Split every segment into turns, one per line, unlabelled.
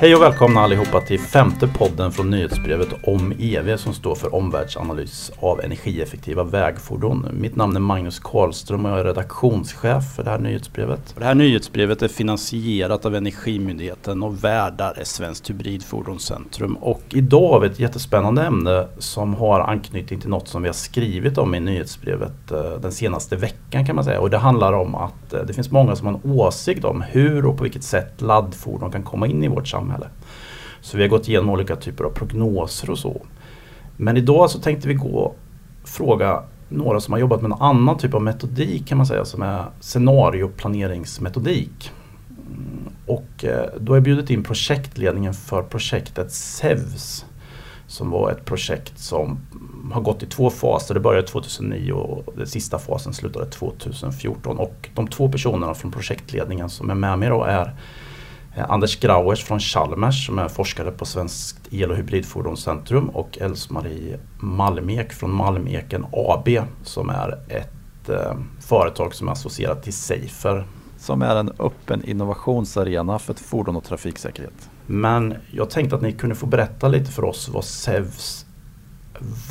Hej och välkomna allihopa till femte podden från nyhetsbrevet om EV som står för omvärldsanalys av energieffektiva vägfordon. Mitt namn är Magnus Karlström och jag är redaktionschef för det här nyhetsbrevet. Det här nyhetsbrevet är finansierat av Energimyndigheten och värdar är Svenskt Hybridfordonscentrum. Och idag har vi ett jättespännande ämne som har anknytning till något som vi har skrivit om i nyhetsbrevet eh, den senaste veckan kan man säga. Och det handlar om att eh, det finns många som har en åsikt om hur och på vilket sätt laddfordon kan komma in i vårt samhälle samhälle. Så vi har gått igenom olika typer av prognoser och så. Men idag så tänkte vi gå och fråga några som har jobbat med en annan typ av metodik kan man säga som är scenarioplaneringsmetodik. Mm, och eh, då har jag bjudit in projektledningen för projektet SEVS som var ett projekt som har gått i två faser. Det började 2009 och den sista fasen slutade 2014. Och de två personerna från projektledningen som är med mig då är Anders Grauers från Chalmers som är forskare på Svenskt el och hybridfordonscentrum och Else-Marie Malmek från Malmeken AB som är ett eh, företag som är associerat till Safer.
Som är en öppen innovationsarena för fordon och trafiksäkerhet.
Men jag tänkte att ni kunde få berätta lite för oss vad SEVS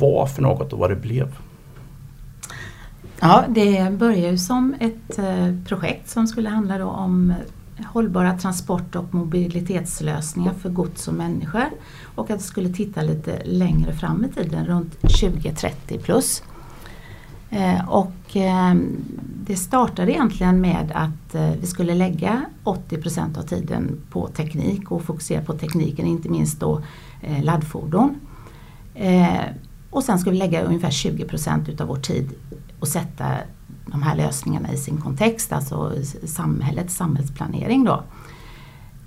var för något och vad det blev.
Ja, det började ju som ett eh, projekt som skulle handla om hållbara transport och mobilitetslösningar för gods och människor och att vi skulle titta lite längre fram i tiden, runt 2030 plus. Eh, och eh, det startade egentligen med att eh, vi skulle lägga 80% av tiden på teknik och fokusera på tekniken, inte minst då laddfordon. Och sen ska vi lägga ungefär 20% utav vår tid och sätta de här lösningarna i sin kontext, alltså samhällets samhällsplanering då.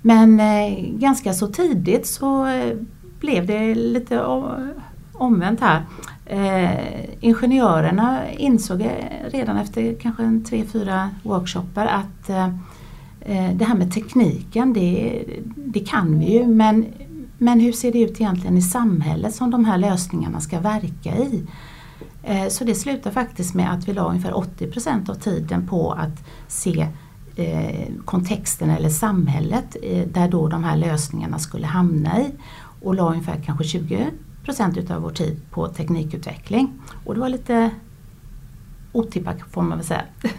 Men eh, ganska så tidigt så eh, blev det lite omvänt här. Eh, ingenjörerna insåg eh, redan efter kanske en tre, fyra workshoppar att eh, eh, det här med tekniken, det, det kan vi ju men, men hur ser det ut egentligen i samhället som de här lösningarna ska verka i? Eh, så det slutar faktiskt med att vi la ungefär 80% av tiden på att se eh, kontexten eller samhället eh, där då de här lösningarna skulle hamna i och la ungefär kanske 20% utav vår tid på teknikutveckling. Och det var lite otippat får man väl säga.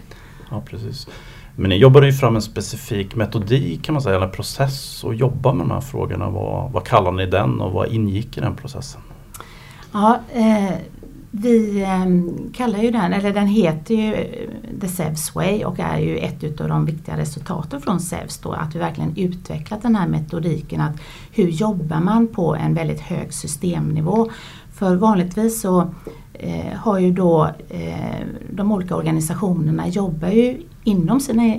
Ja precis. Men ni jobbade ju fram en specifik metodik kan man säga, eller process och jobba med de här frågorna. Vad, vad kallar ni den och vad ingick i den processen?
Ja, eh, vi ehm, kallar ju den, eller den heter ju eh, The SEVS Way och är ju ett av de viktiga resultaten från SEVS då, att vi verkligen utvecklat den här metodiken att hur jobbar man på en väldigt hög systemnivå. För vanligtvis så eh, har ju då eh, de olika organisationerna jobbar ju inom sina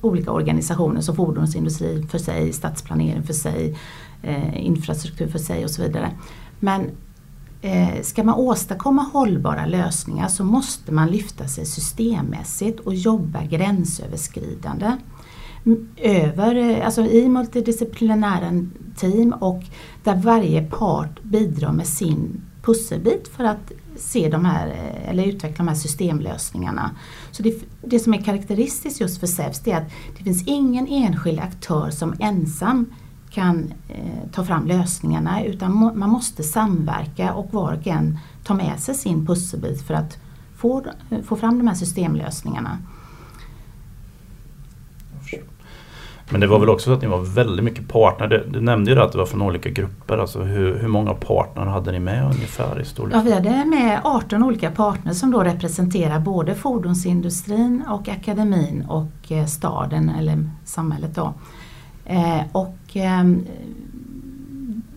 olika organisationer som fordonsindustri för sig, stadsplanering för sig, eh, infrastruktur för sig och så vidare. Men Eh, ska man åstadkomma hållbara lösningar så måste man lyfta sig systemmässigt och jobba gränsöverskridande. Över, eh, alltså I multidisciplinära team och där varje part bidrar med sin pusselbit för att se de här, eh, eller utveckla de här systemlösningarna. Så det, det som är karaktäristiskt just för SEVS är att det finns ingen enskild aktör som ensam kan eh, ta fram lösningarna utan må, man måste samverka och var och en ta med sig sin pusselbit för att få, få fram de här systemlösningarna.
Men det var väl också så att ni var väldigt mycket partner. Du, nämnde ju att det var från olika grupper. Alltså hur, hur många partner hade ni med ungefär i storlek?
Ja, vi hade med 18 olika partner som då representerar både fordonsindustrin och akademin och eh, staden eller samhället. Då. Eh, och ehm,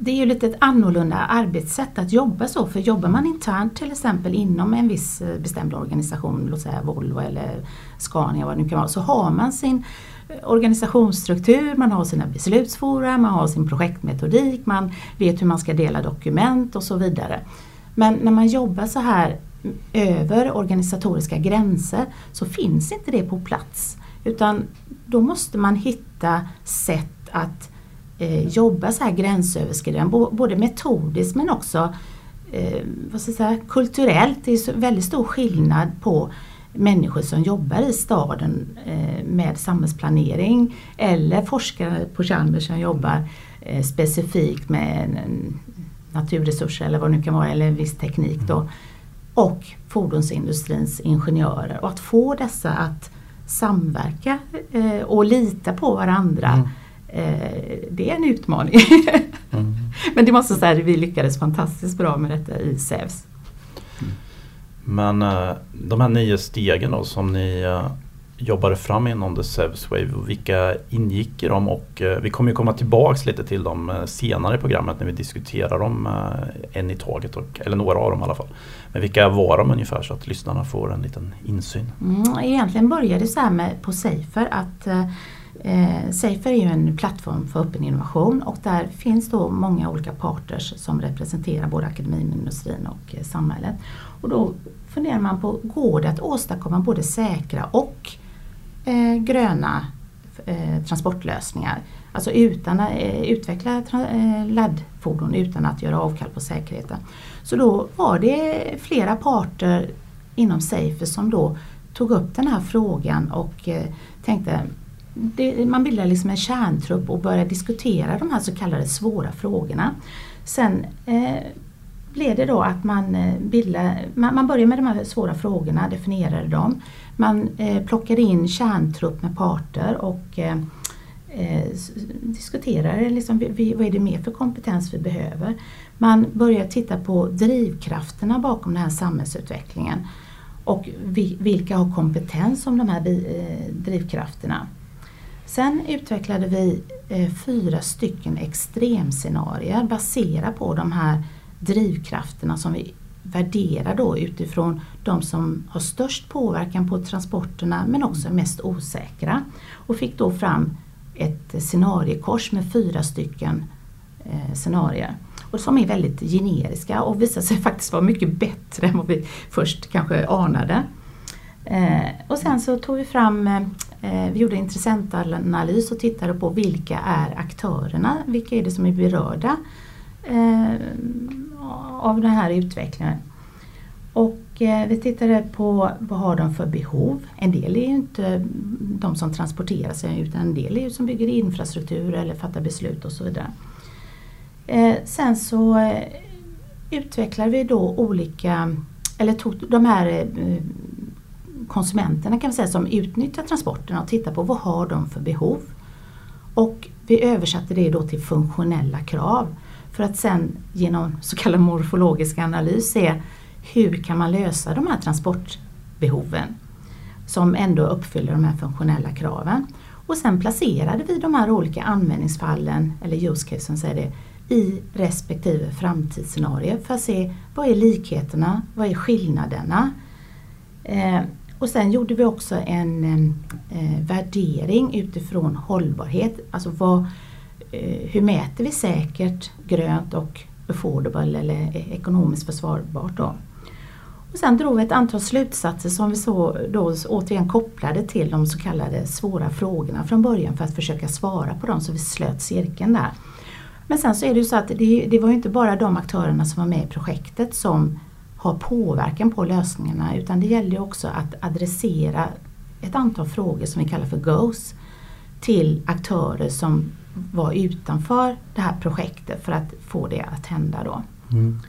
det är ju lite ett annorlunda arbetssätt att jobba så för jobbar man internt till exempel inom en viss eh, bestämd organisation, låt säga Volvo eller Scania vad det nu kan vara, så har man sin eh, organisationsstruktur, man har sina beslutsfora, man har sin projektmetodik, man vet hur man ska dela dokument och så vidare. Men när man jobbar så här över organisatoriska gränser så finns inte det på plats. Utan då måste man hitta sätt att eh, jobba så här gränsöverskridande, både metodiskt men också eh, vad ska jag säga, kulturellt. Det är väldigt stor skillnad på människor som jobbar i staden eh, med samhällsplanering eller forskare på Chalmers som jobbar eh, specifikt med naturresurser eller vad det nu kan vara eller en viss teknik då. Och fordonsindustrins ingenjörer och att få dessa att samverka eh, och lita på varandra. Mm. Eh, det är en utmaning. mm. Men det måste säga att vi lyckades fantastiskt bra med detta i SEVS.
Men eh, de här nio stegen då som ni eh, jobbade fram inom The Sevs Wave, vilka ingick i dem? Och eh, vi kommer ju komma tillbaks lite till dem senare i programmet när vi diskuterar dem en i taget, och, eller några av dem i alla fall. Men vilka var de ungefär så att lyssnarna får en liten insyn?
Mm, egentligen började det så här med på Safer att Eh, Safer är ju en plattform för öppen innovation och där finns då många olika parters som representerar både akademin, industrin och eh, samhället. Och då funderar man på, går det att åstadkomma både säkra och eh, gröna eh, transportlösningar? Alltså utan att eh, utveckla eh, laddfordon utan att göra avkall på säkerheten. Så då var det flera parter inom Safer som då tog upp den här frågan och eh, tänkte det, man bildar liksom en kärntrupp och börjar diskutera de här så kallade svåra frågorna. Sen eh, blev det då att man, eh, bildar, man, man började med de här svåra frågorna, definierade dem. Man eh, plockade in kärntrupp med parter och eh, eh diskuterade liksom, vi, vad är det mer för kompetens vi behöver. Man börjar titta på drivkrafterna bakom den här samhällsutvecklingen och vi, vilka har kompetens om de här eh, drivkrafterna. Sen utvecklade vi eh, fyra stycken extremscenarier baserat på de här drivkrafterna som vi värderar då utifrån de som har störst påverkan på transporterna men också är mest osäkra. Och fick då fram ett scenariekors med fyra stycken eh, scenarier. Och som är väldigt generiska och visar sig faktiskt vara mycket bättre än vad vi först kanske anade. Eh, och sen så tog vi fram eh, vi gjorde intressentanalys och tittade på vilka är aktörerna, vilka är det som är berörda eh, av den här utvecklingen. Och eh, vi tittade på vad har de för behov. En del är ju inte de som transporterar sig utan en del är ju som bygger infrastruktur eller fattar beslut och så vidare. Eh, sen så eh, utvecklade vi då olika, eller tog de här eh, konsumenterna kan vi säga som utnyttjar transporterna och tittar på vad har de för behov. Och vi översatte det då till funktionella krav för att sen genom så kallad morfologisk analys se hur kan man lösa de här transportbehoven som ändå uppfyller de här funktionella kraven. Och sen placerade vi de här olika användningsfallen, eller use casen säger det, i respektive framtidsscenario för att se vad är likheterna, vad är skillnaderna? Eh, och sen gjorde vi också en eh, värdering utifrån hållbarhet. Alltså vad, eh, hur mäter vi säkert, grönt och affordable eller e-, ekonomiskt försvarbart. Då. Och sen drog vi ett antal slutsatser som vi så då återigen kopplade till de så kallade svåra frågorna från början för att försöka svara på dem så vi slöt cirkeln där. Men sen så är det ju så att det, det var ju inte bara de aktörerna som var med i projektet som har påverkan på lösningarna utan det gäller också att adressera ett antal frågor som vi kallar för GOES till aktörer som var utanför det här projektet för att få det att hända. Då. Mm.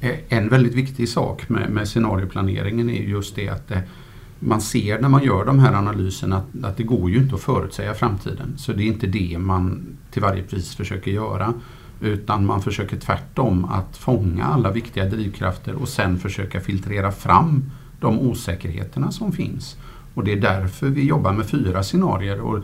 Eh, en väldigt viktig sak med, med scenarioplaneringen är just det att det, man ser när man gör de här analyserna att, att det går ju inte att förutsäga framtiden. Så det är inte det man till varje pris försöker göra. Utan man försöker tvärtom att fånga alla viktiga drivkrafter och sen försöka filtrera fram de osäkerheterna som finns. Och det är därför vi jobbar med fyra scenarier. Och,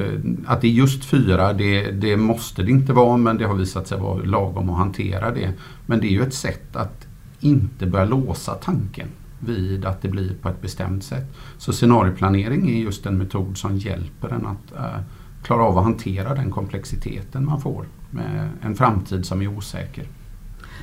eh, att det är just fyra, det, det, måste det inte vara men det har visat sig vara lagom att hantera det. Men det är ju ett sätt att inte börja låsa tanken vid att det blir på ett bestämt sätt. Så scenarioplanering är just en metod som hjälper en att eh, klara av att hantera den komplexiteten man får med en framtid som är osäker.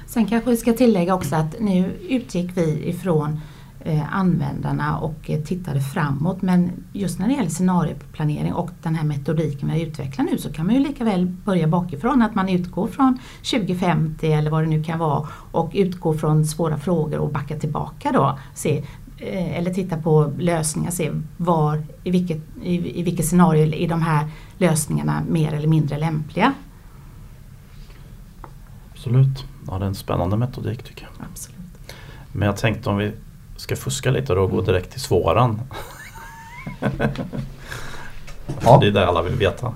Sen kanske vi ska tillägga också att nu utgick vi ifrån eh, användarna och eh, tittade framåt men just när det gäller scenarioplanering och den här metodiken vi utvecklar nu så kan man ju lika väl börja bakifrån att man utgår från 2050 eller vad det nu kan vara och utgår från svåra frågor och backa tillbaka då. Se eh, eller titta på lösningar, se var, i vilket, i, i vilket scenario är de här lösningarna mer eller mindre lämpliga.
Absolut, ja, det är en spännande metodik tycker jag.
Absolut.
Men jag tänkte om vi ska fuska lite då och gå direkt till svåran.
Ja.
Det är det alla vill veta.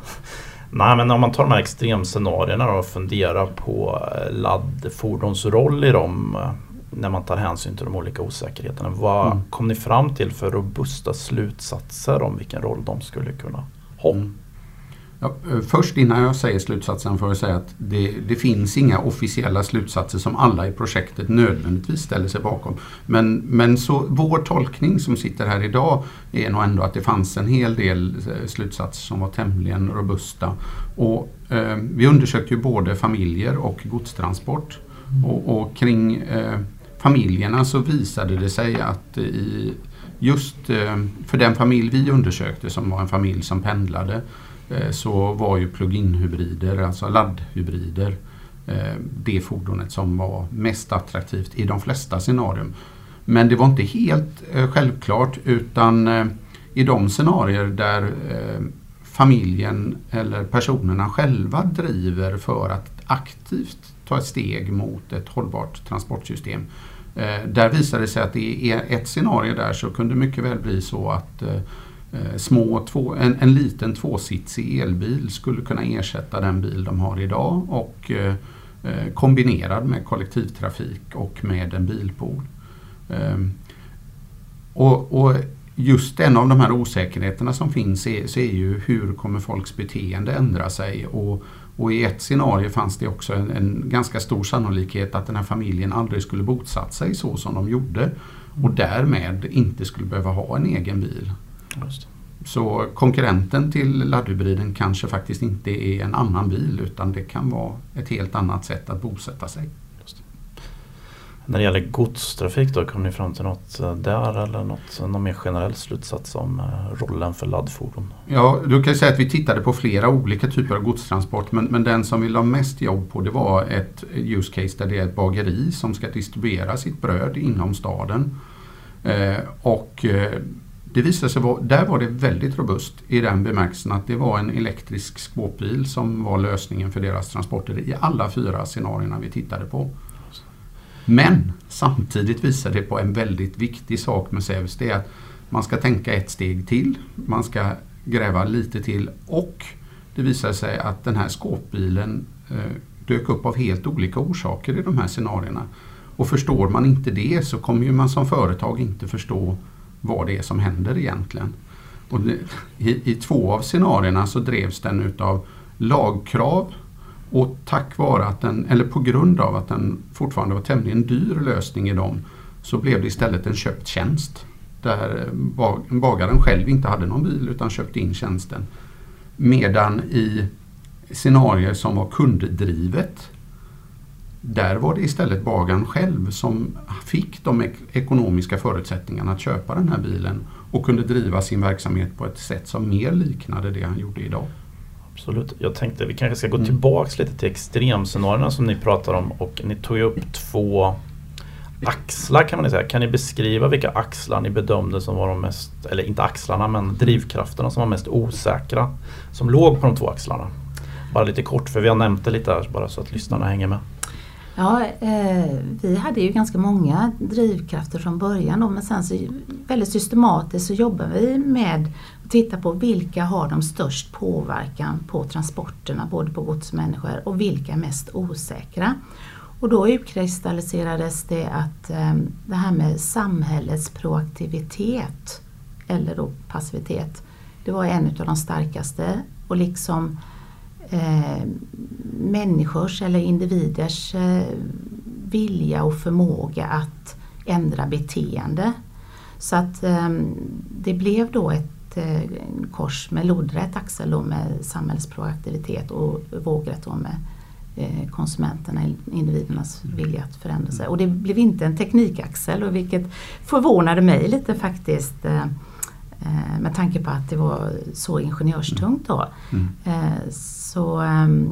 Nej men om man tar de här extremscenarierna och funderar på eh, laddfordons roll i dem eh, när man tar hänsyn till de olika osäkerheterna. Vad
Mm.
kom ni fram till för robusta slutsatser om vilken roll de skulle kunna ha?
Mm. Ja, eh, först innan jag säger slutsatsen får jag säga att det, det finns inga officiella slutsatser som alla i projektet nödvändigtvis ställer sig bakom. Men, men så vår tolkning som sitter här idag är nog ändå att det fanns en hel del eh, slutsatser som var tämligen robusta. Och, eh, vi undersökte ju både familjer och godstransport. Och, och kring eh, familjerna så visade det sig att i just eh, för den familj vi undersökte som var en familj som pendlade Eh, så var ju plug-in hybrider, alltså laddhybrider, eh, det fordonet som var mest attraktivt i de flesta scenarion. Men det var inte helt eh, självklart utan i de scenarier där familjen eller personerna själva driver för att aktivt ta ett steg mot ett hållbart transportsystem. Där visade det sig att i ett scenario där så kunde det mycket väl bli så att Eh, små två, en, en liten tvåsitsig elbil skulle kunna ersätta den bil de har idag och eh, eh kombinerad med kollektivtrafik och med en bilpool. Eh, och, och just en av de här osäkerheterna som finns är, så är ju hur kommer folks beteende ändra sig och, och i ett scenario fanns det också en, en ganska stor sannolikhet att den här familjen aldrig skulle bosatt sig så som de gjorde och därmed inte skulle behöva ha en egen bil. Så konkurrenten till laddhybriden kanske faktiskt inte är en annan bil utan det kan vara ett helt annat sätt att bosätta sig.
När det gäller godstrafik då, kom ni fram till något eh, där eller något, någon mer generell slutsats om eh, rollen för laddfordon?
Ja, du kan säga att vi tittade på flera olika typer av godstransport men, men den som vi la mest jobb på det var ett use case där det är ett bageri som ska distribuera sitt bröd inom staden. Eh, och eh, det visade sig vara, där var det väldigt robust i den bemärkelsen att det var en elektrisk skåpbil som var lösningen för deras transporter i alla fyra scenarierna vi tittade på. Men samtidigt visar det på en väldigt viktig sak med SEVS. Det är att man ska tänka ett steg till. Man ska gräva lite till och det visar sig att den här skåpbilen eh, dök upp av helt olika orsaker i de här scenarierna. Och förstår man inte det så kommer ju man som företag inte förstå vad det är som händer egentligen. Och det, i, I två av scenarierna så drevs den utav lagkrav och tack vare att den, eller på grund av att den fortfarande var tämligen dyr lösning i dem så blev det istället en köpt tjänst. Där eh, bagaren själv inte hade någon bil utan köpte in tjänsten. Medan i scenarier som var kunddrivet där var det istället bagaren själv som fick de ek- ekonomiska förutsättningarna att köpa den här bilen och kunde driva sin verksamhet på ett sätt som mer liknade det han gjorde idag.
Absolut. Jag tänkte vi kanske ska gå
Mm.
tillbaks lite till extremscenarierna som ni pratar om och ni tog ju upp två axlar kan man säga. Kan ni beskriva vilka axlar ni bedömde som var de mest, eller inte axlarna men drivkrafterna som var mest osäkra som låg på de två axlarna? Bara lite kort för vi har nämnt det lite här bara så att lyssnarna hänger med.
Ja, eh, vi hade ju ganska många drivkrafter från början då, men sen så väldigt systematiskt så jobbar vi med att titta på vilka har de störst påverkan på transporterna, både på gods och människor och vilka är mest osäkra. Och då utkristalliserades det att eh, det här med samhällets proaktivitet eller då passivitet, det var en av de starkaste och liksom eh, människors eller individers eh, vilja och förmåga att ändra beteende. Så att eh, det blev då ett eh, kors med lodrätt axel då med samhällets proaktivitet och vågrätt då med eh, konsumenterna, individernas vilja att förändra sig. Och det blev inte en teknikaxel och vilket förvånade mig lite faktiskt eh, med tanke på att det var så ingenjörstungt då.
Mm.
Eh, Så, ehm,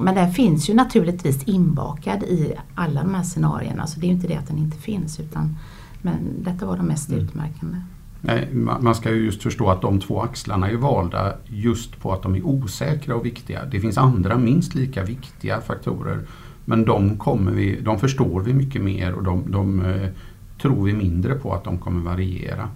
men den finns ju naturligtvis inbakad i alla de här scenarierna. Så det är ju inte det att den inte finns utan Men detta var de mest
Mm.
utmärkande.
Nej, ma- Man ska ju just förstå att de två axlarna är valda just på att de är osäkra och viktiga. Det finns andra minst lika viktiga faktorer men de, kommer vi, de förstår vi mycket mer och de, de eh, tror vi mindre på att de kommer variera.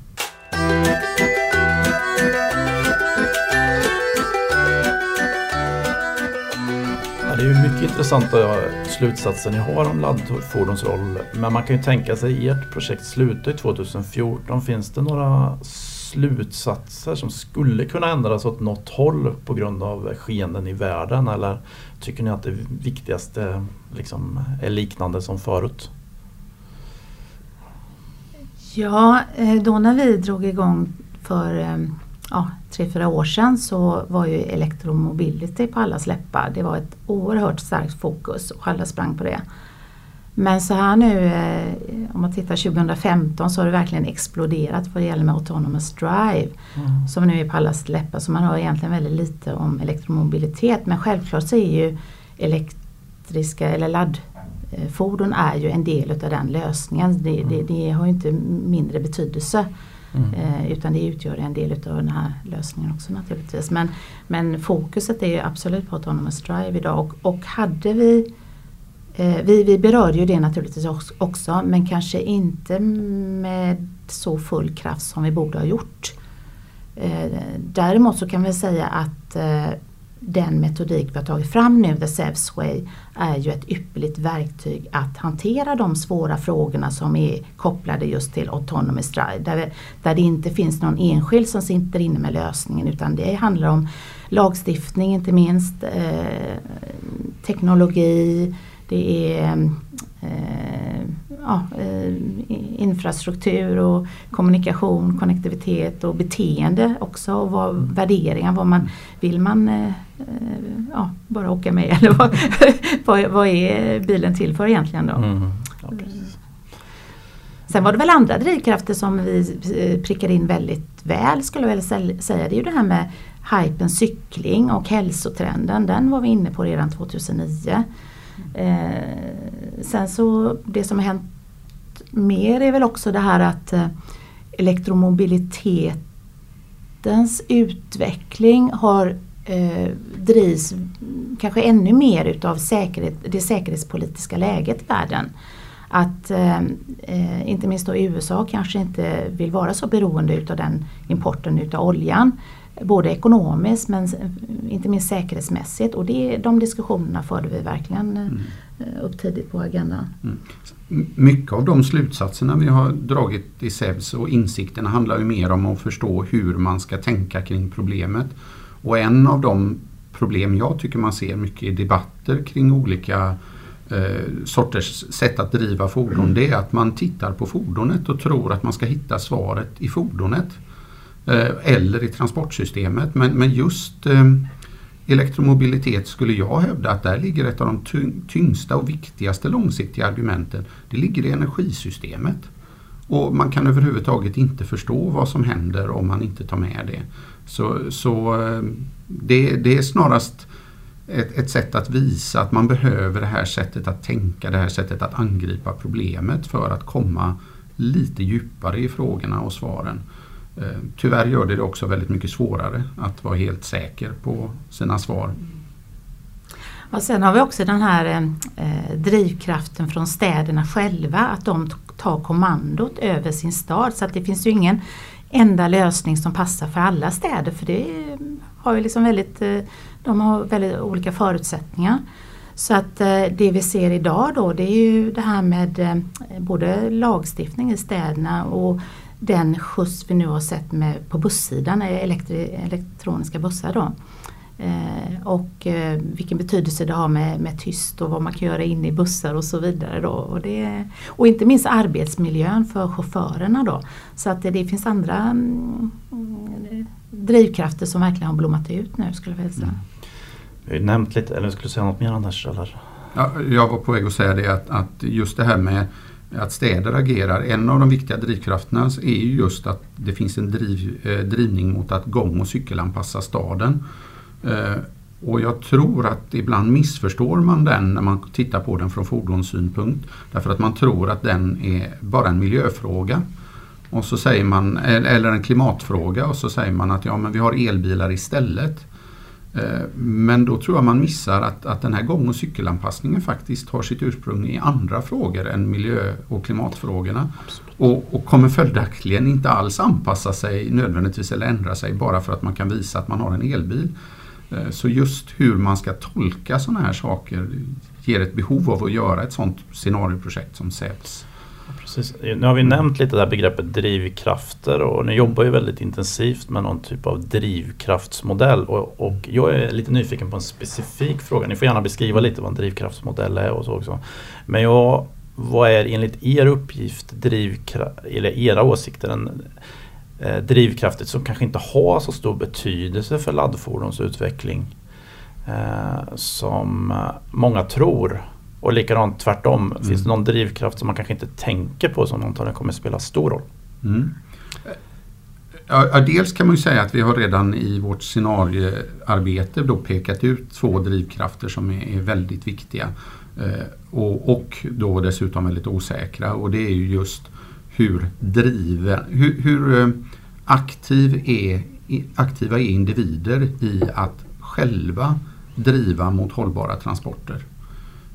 Ja, det är ju mycket intressanta slutsatser ni har om laddfordons roll. Men man kan ju tänka sig, ert projekt slutar ju 2014. Finns det några slutsatser som skulle kunna ändras åt något håll på grund av skeenden i världen? Eller tycker ni att det viktigaste liksom är liknande som förut?
Ja, eh, då när vi drog igång för eh, ja, tre, fyra år sedan så var ju elektromobility på allas läppar. Det var ett oerhört starkt fokus och alla sprang på det. Men så här nu, eh, om man tittar 2015 så har det verkligen exploderat vad det gäller med autonomous drive. Som nu är på allas läppar så man hör egentligen väldigt lite om elektromobilitet. Men självklart så är ju elektriska eller laddfordon är ju en del utav den lösningen. Det, det, det har ju inte mindre betydelse.
Mm.
Eh, utan det utgör en del utav den här lösningen också naturligtvis. Men, men fokuset är ju absolut på autonomous drive idag och, och hade vi eh, vi, vi berörde ju det naturligtvis också, men kanske inte med så full kraft som vi borde ha gjort. Eh, däremot så kan vi säga att eh, den metodik vi har tagit fram nu, The Sevs Way, är ju ett ypperligt verktyg att hantera de svåra frågorna som är kopplade just till autonomous drive. Där, där det inte finns någon enskild som sitter inne med lösningen utan det handlar om lagstiftning inte minst, eh, teknologi, det är eh, ja, eh, infrastruktur och kommunikation, konnektivitet och beteende också och vad, värderingar. Vad man, vill man eh, ja, bara åka med eller vad, vad, vad är bilen till för egentligen då?
Mm. Ja.
Sen var det väl andra drivkrafter som vi eh, prickade in väldigt väl skulle jag väl säga. Det är ju det här med hypen cykling och hälsotrenden. Den var vi inne på redan 2009. Eh, sen så det som har hänt mer är väl också det här att eh, elektromobilitetens utveckling har eh, drivs kanske ännu mer utav säkerhet, det säkerhetspolitiska läget i världen. Att eh, eh, inte minst då USA kanske inte vill vara så beroende utav den importen utav oljan. Både ekonomiskt men inte minst säkerhetsmässigt och det, de diskussionerna förde vi verkligen eh, upp tidigt på agendan.
M- Mycket av de slutsatserna vi har dragit i SEVS och insikterna handlar ju mer om att förstå hur man ska tänka kring problemet. Och en av de problem jag tycker man ser mycket i debatter kring olika eh, sorters sätt att driva fordon det är att man tittar på fordonet och tror att man ska hitta svaret i fordonet. Eh, eller i transportsystemet. Men, men just eh, elektromobilitet skulle jag hävda att där ligger ett av de tyngsta och viktigaste långsiktiga argumenten. Det ligger i energisystemet. Och man kan överhuvudtaget inte förstå vad som händer om man inte tar med det. Så, så eh, det, det är snarast ett, ett sätt att visa att man behöver det här sättet att tänka, det här sättet att angripa problemet för att komma lite djupare i frågorna och svaren. Eh, tyvärr gör det det också väldigt mycket svårare att vara helt säker på sina svar.
Och sen har vi också den här eh, eh drivkraften från städerna själva att de tar kommandot över sin stad. Så att det finns ju ingen enda lösning som passar för alla städer för det har ju liksom väldigt, eh, de har väldigt olika förutsättningar. Så att eh, det vi ser idag då det är ju det här med eh, både lagstiftning i städerna och den skjuts vi nu har sett med, på bussidan, elektri, elektroniska bussar då. Eh, och eh, vilken betydelse det har med, med tyst och vad man kan göra inne i bussar och så vidare. Då. Och, det, och inte minst arbetsmiljön för chaufförerna då. Så att det, det finns andra mm, mm, drivkrafter som verkligen har blommat ut nu skulle jag vilja säga.
Ju nämnt lite, eller skulle du säga något mer Anders? Eller?
Ja, jag var på väg att säga det att, att just det här med att städer agerar, en av de viktiga drivkrafterna är ju just att det finns en driv, eh, drivning mot att gång och cykelanpassa staden. Eh, Och jag tror att ibland missförstår man den när man tittar på den från fordonssynpunkt. Därför att man tror att den är bara en miljöfråga. Och så säger man, eller en klimatfråga och så säger man att ja men vi har elbilar istället. Eh, men då tror jag man missar att, att den här gång och cykelanpassningen faktiskt har sitt ursprung i andra frågor än miljö och klimatfrågorna. Och, och kommer följaktligen inte alls anpassa sig nödvändigtvis eller ändra sig bara för att man kan visa att man har en elbil. Eh, så just hur man ska tolka sådana här saker ger ett behov av att göra ett sådant scenarioprojekt som SEPS.
Precis. Nu har vi nämnt lite det här begreppet drivkrafter och ni jobbar ju väldigt intensivt med någon typ av drivkraftsmodell och, och jag är lite nyfiken på en specifik fråga. Ni får gärna beskriva lite vad en drivkraftsmodell är och så också. Men jag, vad är enligt er uppgift drivkraft, eller era åsikter en drivkrafter som kanske inte har så stor betydelse för laddfordons utveckling eh, som många tror? Och likadant tvärtom, mm. finns det någon drivkraft som man kanske inte tänker på som antagligen kommer att spela stor roll? Mm.
Ja, dels kan man ju säga att vi har redan i vårt scenariearbete då pekat ut två drivkrafter som är, väldigt viktiga. Eh, och, och, då dessutom väldigt osäkra och det är ju just hur driven, hur, hur eh, aktiv är, aktiva är individer i att själva driva mot hållbara transporter.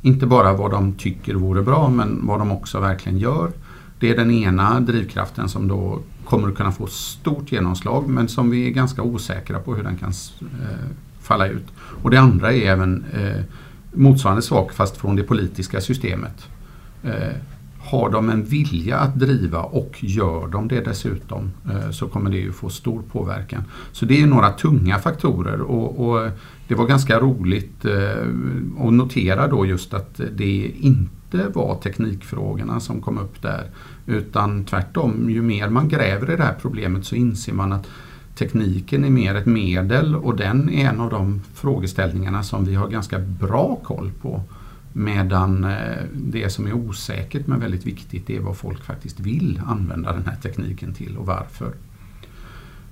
Inte bara vad de tycker vore bra men vad de också verkligen gör. Det är den ena drivkraften som då kommer att kunna få stort genomslag men som vi är ganska osäkra på hur den kan eh, falla ut. Och det andra är även eh, motsvarande sak fast från det politiska systemet. Eh, har de en vilja att driva och gör de det dessutom eh, så kommer det ju få stor påverkan. Så det är några tunga faktorer och, och det var ganska roligt eh, att notera då just att det inte var teknikfrågorna som kom upp där. Utan tvärtom, ju mer man gräver i det här problemet så inser man att tekniken är mer ett medel och den är en av de frågeställningarna som vi har ganska bra koll på. Medan eh, det som är osäkert men väldigt viktigt är vad folk faktiskt vill använda den här tekniken till och varför.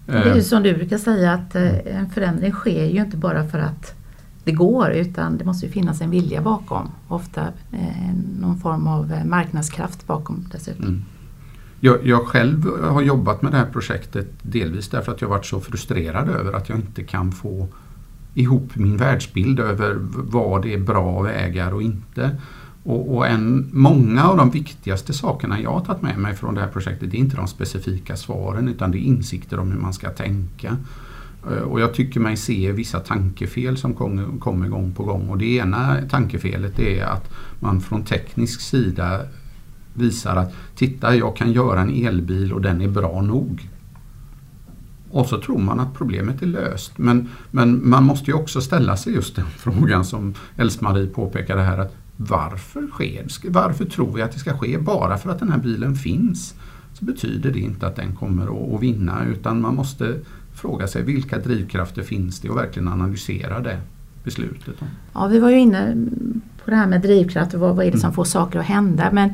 Det är ju eh. som du brukar säga att eh, en förändring sker ju inte bara för att det går utan det måste finnas en vilja bakom. Ofta någon form av marknadskraft bakom dessutom. Mm.
Jag, jag, själv har jobbat med det här projektet delvis därför att jag varit så frustrerad över att jag inte kan få ihop min världsbild över vad det är bra vägar och inte. Och, och en, många av de viktigaste sakerna jag har tagit med mig från det här projektet det är inte de specifika svaren utan det är insikter om hur man ska tänka. Eh, och jag tycker mig se vissa tankefel som kommer gång på gång. Och det ena tankefelet är att man från teknisk sida visar att titta jag kan göra en elbil och den är bra nog. Och så tror man att problemet är löst. Men, men man måste ju också ställa sig just den frågan som Else-Marie påpekade här. Att varför sker Varför tror vi att det ska ske? Bara för att den här bilen finns så betyder det inte att den kommer att vinna utan man måste fråga sig vilka drivkrafter finns det och verkligen analysera det beslutet.
Ja, vi var ju inne på det här med drivkrafter, vad, vad är det som mm. får saker att hända? Men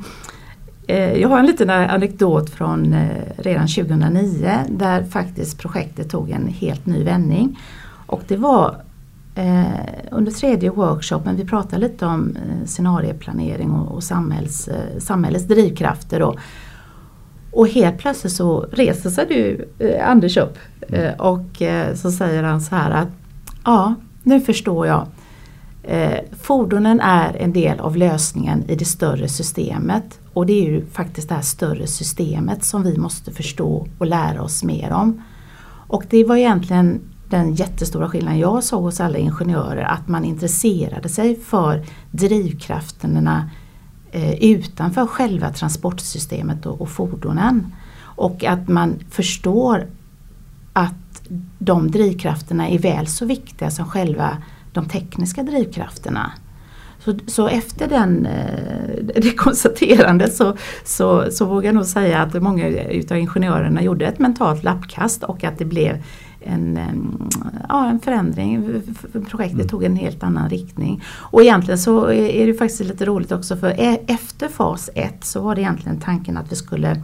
jag har en liten anekdot från eh, redan 2009 där faktiskt projektet tog en helt ny vändning. Och det var eh, under tredje workshopen, vi pratade lite om scenarieplanering och, samhälls, samhällets drivkrafter. Då. Och helt plötsligt så reser sig du Anders upp och så säger han så här att ja, nu förstår jag. fordonen är en del av lösningen i det större systemet och det är ju faktiskt det här större systemet som vi måste förstå och lära oss mer om. Och det var egentligen den jättestora skillnaden jag såg hos alla ingenjörer, att man intresserade sig för drivkrafterna eh, utanför själva transportsystemet och fordonen. Och att man förstår att de drivkrafterna är väl så viktiga som själva de tekniska drivkrafterna. Så, så efter den, eh, det konstaterandet så, så, så vågar jag nog säga att många utav ingenjörerna gjorde ett mentalt lappkast och att det blev en, ja, en förändring. Projektet mm. tog en helt annan riktning. Och egentligen så är det faktiskt lite roligt också för e, efter fas 1 så var det egentligen tanken att vi skulle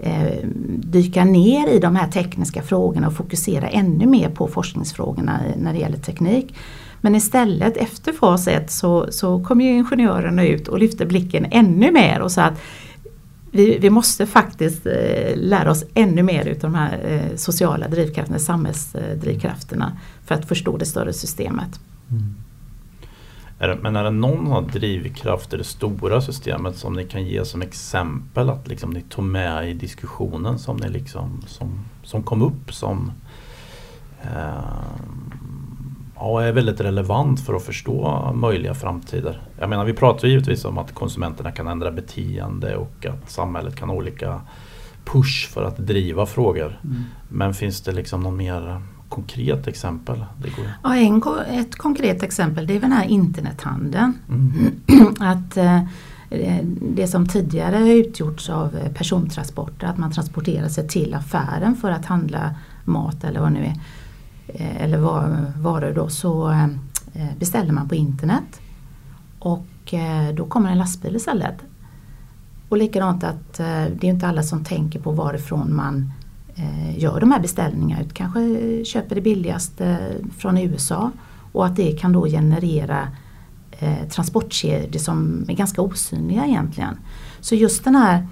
eh, dyka ner i de här tekniska frågorna och fokusera ännu mer på forskningsfrågorna när det gäller teknik. Men istället efter fas 1 så, så kom ju ingenjörerna ut och lyfte blicken ännu mer och sa att vi, vi måste faktiskt eh, lära oss ännu mer utav de här eh, sociala drivkrafterna, samhällsdrivkrafterna för att förstå det större systemet. Mm.
Är det, men är det någon drivkraft i det stora systemet som ni kan ge som exempel att liksom ni tog med i diskussionen som, ni liksom, som, som kom upp som eh, ja, är väldigt relevant för att förstå möjliga framtider. Jag menar vi pratar givetvis om att konsumenterna kan ändra beteende och att samhället kan ha olika push för att driva frågor. Mm. Men finns det liksom någon mer konkret exempel? Det går.
Ja, en, ett konkret exempel det är den här internethandeln. Mm. att eh, det som tidigare utgjorts av persontransporter, att man transporterar sig till affären för att handla mat eller vad det nu är. Eller varor då, så eh, beställer man på internet. Och eh, då kommer en lastbil istället. Och likadant att eh, det är inte alla som tänker på varifrån man gör de här beställningarna. Kanske köper det billigaste från USA och att det kan då generera transportkedjor som är ganska osynliga egentligen. Så just den här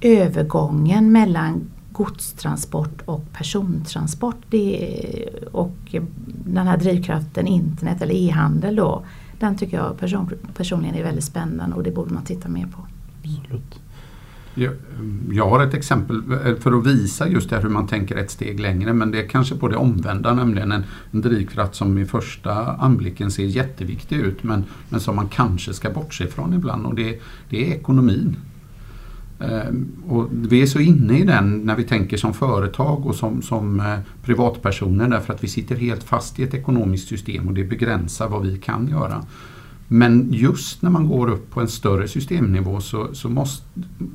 övergången mellan godstransport och persontransport. Det, och den här drivkraften internet eller e-handel då. Den tycker jag person, personligen är väldigt spännande och det borde man titta mer på.
Absolut.
Jag, jag har ett exempel eh, för att visa just det hur man tänker ett steg längre men det är kanske på det omvända nämligen en, en drivkraft som i första anblicken ser jätteviktig ut men, men som man kanske ska bortse ifrån ibland och det, det är ekonomin. Ehm, och vi är så inne i den när vi tänker som företag och som, som eh, privatpersoner därför att vi sitter helt fast i ett ekonomiskt system och det begränsar vad vi kan göra. Men just när man går upp på en större systemnivå så, så måste,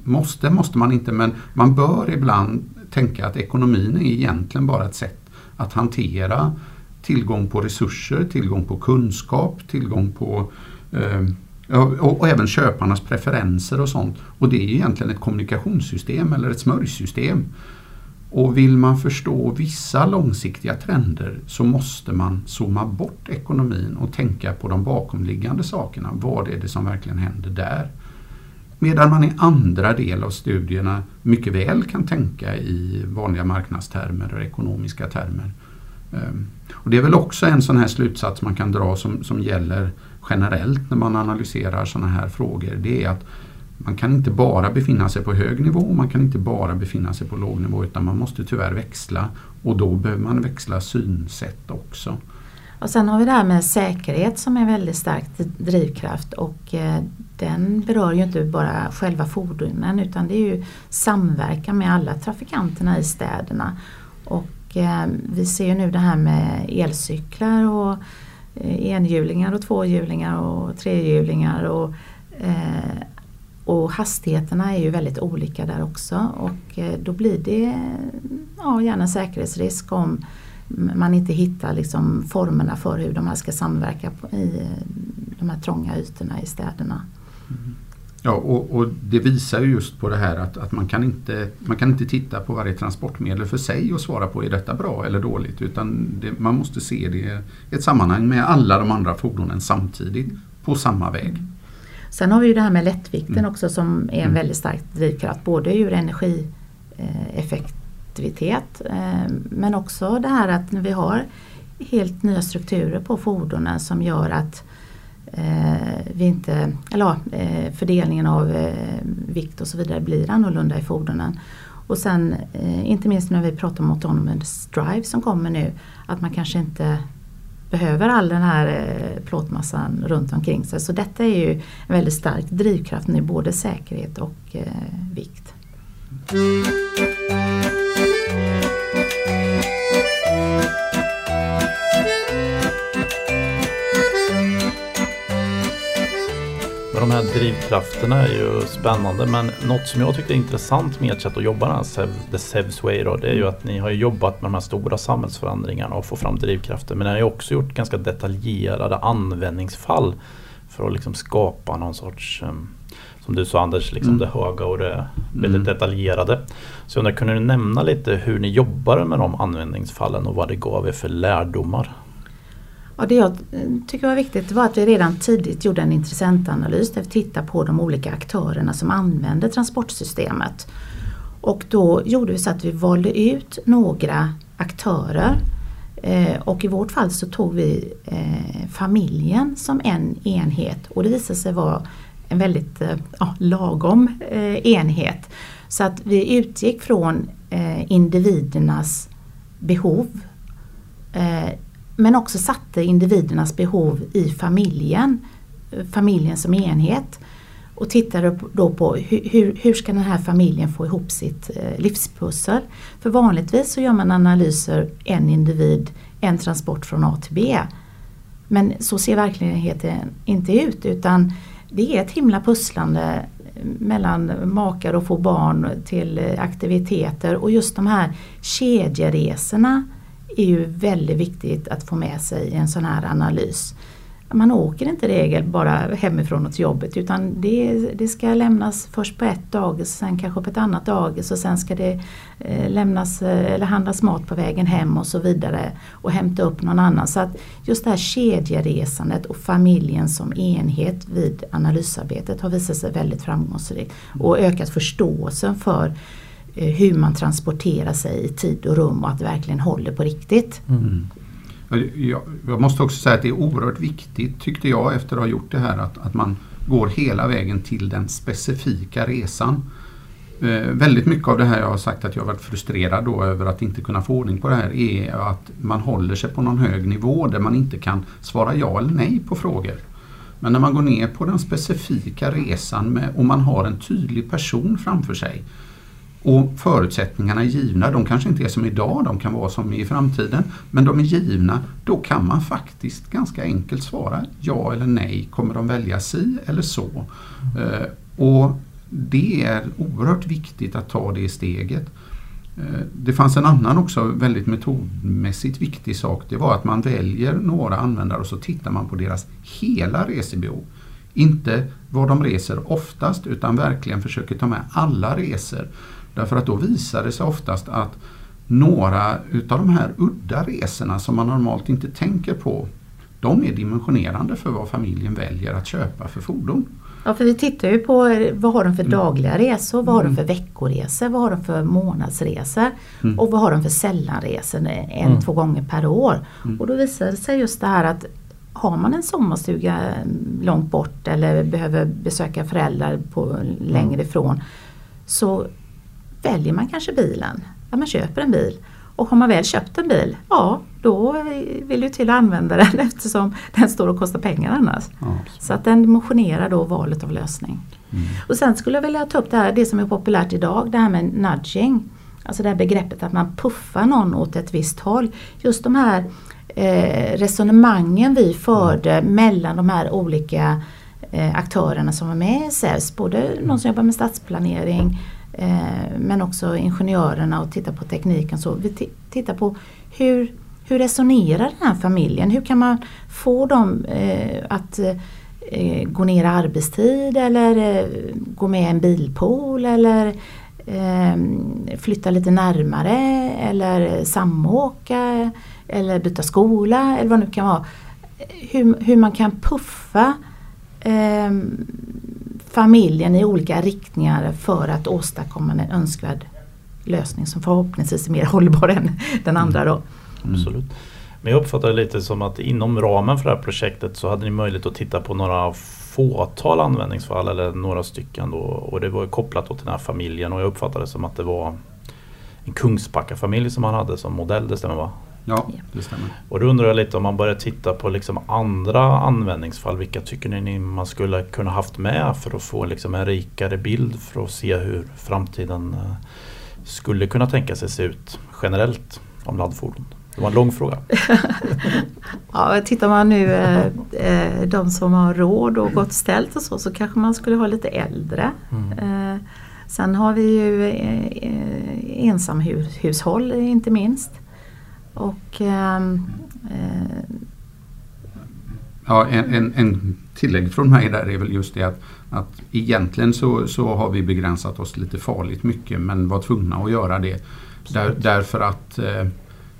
måste, måste man inte, men man bör ibland tänka att ekonomin är egentligen bara ett sätt att hantera tillgång på resurser, tillgång på kunskap, tillgång på eh, och, och, även köparnas preferenser och sånt. Och det är egentligen ett kommunikationssystem eller ett smörjsystem. Och vill man förstå vissa långsiktiga trender så måste man zooma bort ekonomin och tänka på de bakomliggande sakerna. Vad är det som verkligen händer där? Medan man i andra del av studierna mycket väl kan tänka i vanliga marknadstermer och ekonomiska termer. Ehm, och det är väl också en sån här slutsats man kan dra som, som gäller generellt när man analyserar sådana här frågor. Det är att man kan inte bara befinna sig på hög nivå och man kan inte bara befinna sig på låg nivå utan man måste tyvärr växla och då behöver man växla synsätt också.
Och sen har vi det här med säkerhet som är en väldigt stark drivkraft och eh, den berör ju inte bara själva fordonen utan det är ju samverkan med alla trafikanterna i städerna. Och eh, vi ser ju nu det här med elcyklar och eh, enhjulingar och tvåhjulingar och trehjulingar. Och, eh, och hastigheterna är ju väldigt olika där också och eh, då blir det ja, gärna säkerhetsrisk om man inte hittar liksom formerna för hur de här ska samverka i eh, de här trånga ytorna i städerna.
Mm. Ja, och, och, det visar ju just på det här att, att man, kan inte, man kan inte titta på varje transportmedel för sig och svara på är detta bra eller dåligt utan det, man måste se det i ett sammanhang med alla de andra fordonen samtidigt på samma väg.
Sen har vi ju det här med lättvikten mm. också som är en mm. väldigt stark drivkraft både ur energieffektivitet eh, men också det här att vi har helt nya strukturer på fordonen som gör att Eh, vi inte, eller, eh, fördelningen av eh, vikt och så vidare blir annorlunda i fordonen. Och sen eh, inte minst när vi pratar om autonomous drive som kommer nu att man kanske inte behöver all den här eh, plåtmassan runt omkring sig. Så detta är ju en väldigt stark drivkraft nu, både säkerhet och eh, vikt.
De här drivkrafterna är ju spännande men något som jag tyckte är intressant med ert sätt att jobba, den här The Sevs Way, då, det är ju att ni har jobbat med de här stora samhällsförändringarna och få fram drivkrafter. Men ni har ju också gjort ganska detaljerade användningsfall för att liksom skapa någon sorts um, som du sa Anders, liksom mm. det höga och det väldigt mm. detaljerade. Så jag undrar, kunde du nämna lite hur ni jobbar med de användningsfallen och vad det gav er för lärdomar?
Ja, det jag eh, tycker var viktigt var att vi redan tidigt gjorde en intressentanalys där vi tittade på de olika aktörerna som använder transportsystemet. Och då gjorde vi så att vi valde ut några aktörer eh, och i vårt fall så tog vi eh, familjen som en enhet och det visade sig vara en väldigt ja, lagom enhet. Så att vi utgick från individernas behov men också satte individernas behov i familjen, familjen som enhet och tittade då på hur, hur ska den här familjen få ihop sitt eh, livspussel. För vanligtvis så gör man analyser en individ, en transport från A till B. Men så ser verkligheten inte ut utan det är ett himla pusslande eh, mellan makar och få barn till eh, aktiviteter och just de här kedjeresorna är ju väldigt viktigt att få med sig i en sån här analys. Man åker inte i regel bara hemifrån och till jobbet utan det, det ska lämnas först på ett dagis, sen kanske på ett annat dagis och sen ska det eh, lämnas eh, eller handlas mat på vägen hem och så vidare och hämta upp någon annan. Så att just det här kedjeresandet och familjen som enhet vid analysarbetet har visat sig väldigt framgångsrikt och ökat förståelsen för Eh, hur man transporterar sig i tid och rum och att det verkligen håller på riktigt. Mm.
Jag, jag, måste också säga att det är oerhört viktigt tyckte jag efter att ha gjort det här att, att man går hela vägen till den specifika resan. Eh, väldigt mycket av det här jag har sagt att jag varit frustrerad då över att inte kunna få ordning på det här är att man håller sig på någon hög nivå där man inte kan svara ja eller nej på frågor. Men när man går ner på den specifika resan med, och man har en tydlig person framför sig och förutsättningarna är givna. De kanske inte är som idag, de kan vara som i framtiden. Men de är givna. Då kan man faktiskt ganska enkelt svara ja eller nej. Kommer de välja si eller så? Mm. och Det är oerhört viktigt att ta det steget. Eh, det fanns en annan också väldigt metodmässigt viktig sak. Det var att man väljer några användare och så tittar man på deras hela resebehov. Inte var de reser oftast utan verkligen försöker ta med alla resor. Därför att då visar det sig oftast att några utav de här udda resorna som man normalt inte tänker på de är dimensionerande för vad familjen väljer att köpa för fordon.
Ja, för vi tittar ju på vad har de för mm. dagliga resor, vad har de mm. för veckoresor, vad har de för månadsresor mm. och vad har de för sällanresor en, mm. två gånger per år. Mm. Och då visar det sig just det här att har man en sommarstuga långt bort eller behöver besöka föräldrar på längre mm. ifrån så väljer man kanske bilen. Ja, man köper en bil. Och har man väl köpt en bil, ja då vill du till att använda den eftersom den står och kostar pengar annars. Ja, så att den dimensionerar då valet av lösning. Mm. Och sen skulle jag vilja ta upp det här, det som är populärt idag, det här med nudging. Alltså det här begreppet att man puffar någon åt ett visst håll. Just de här eh, resonemangen vi förde mm. mellan de här olika eh, aktörerna som var med i SEVS. Både någon som jobbar med stadsplanering, Eh, men också ingenjörerna och titta på tekniken. Så vi tittar på hur, hur resonerar den här familjen? Hur kan man få dem eh, att eh, gå ner i arbetstid eller gå med i en bilpool eller flytta lite närmare eller samåka eller byta skola eller vad det nu kan vara. Hur, hur man kan puffa familjen i olika riktningar för att åstadkomma en önskvärd lösning som förhoppningsvis är mer hållbar än den andra. Då.
Mm. Absolut. Men jag uppfattar det lite som att inom ramen för det här projektet så hade ni möjlighet att titta på några fåtal användningsfall eller några stycken då och det var kopplat till den här familjen och jag uppfattade det som att det var en Kungsbacka-familj som man hade som modell, det stämmer va?
Ja, det stämmer.
Och då undrar jag lite om man börjar titta på liksom andra användningsfall. Vilka tycker ni man skulle kunna haft med för att få liksom en rikare bild för att se hur framtiden eh, skulle kunna tänka sig se ut generellt om laddfordon? Det var en lång fråga.
ja, tittar man nu eh, eh, de som har råd och gott ställt och så, så kanske man skulle ha lite äldre. Mm. Eh, sen har vi ju eh, eh ensamhushåll inte minst. Och, ehm, eh,
ja, en, en, en, tillägg från mig där är väl just det att, att egentligen så, så har vi begränsat oss lite farligt mycket men var tvungna att göra det. Där, därför att eh,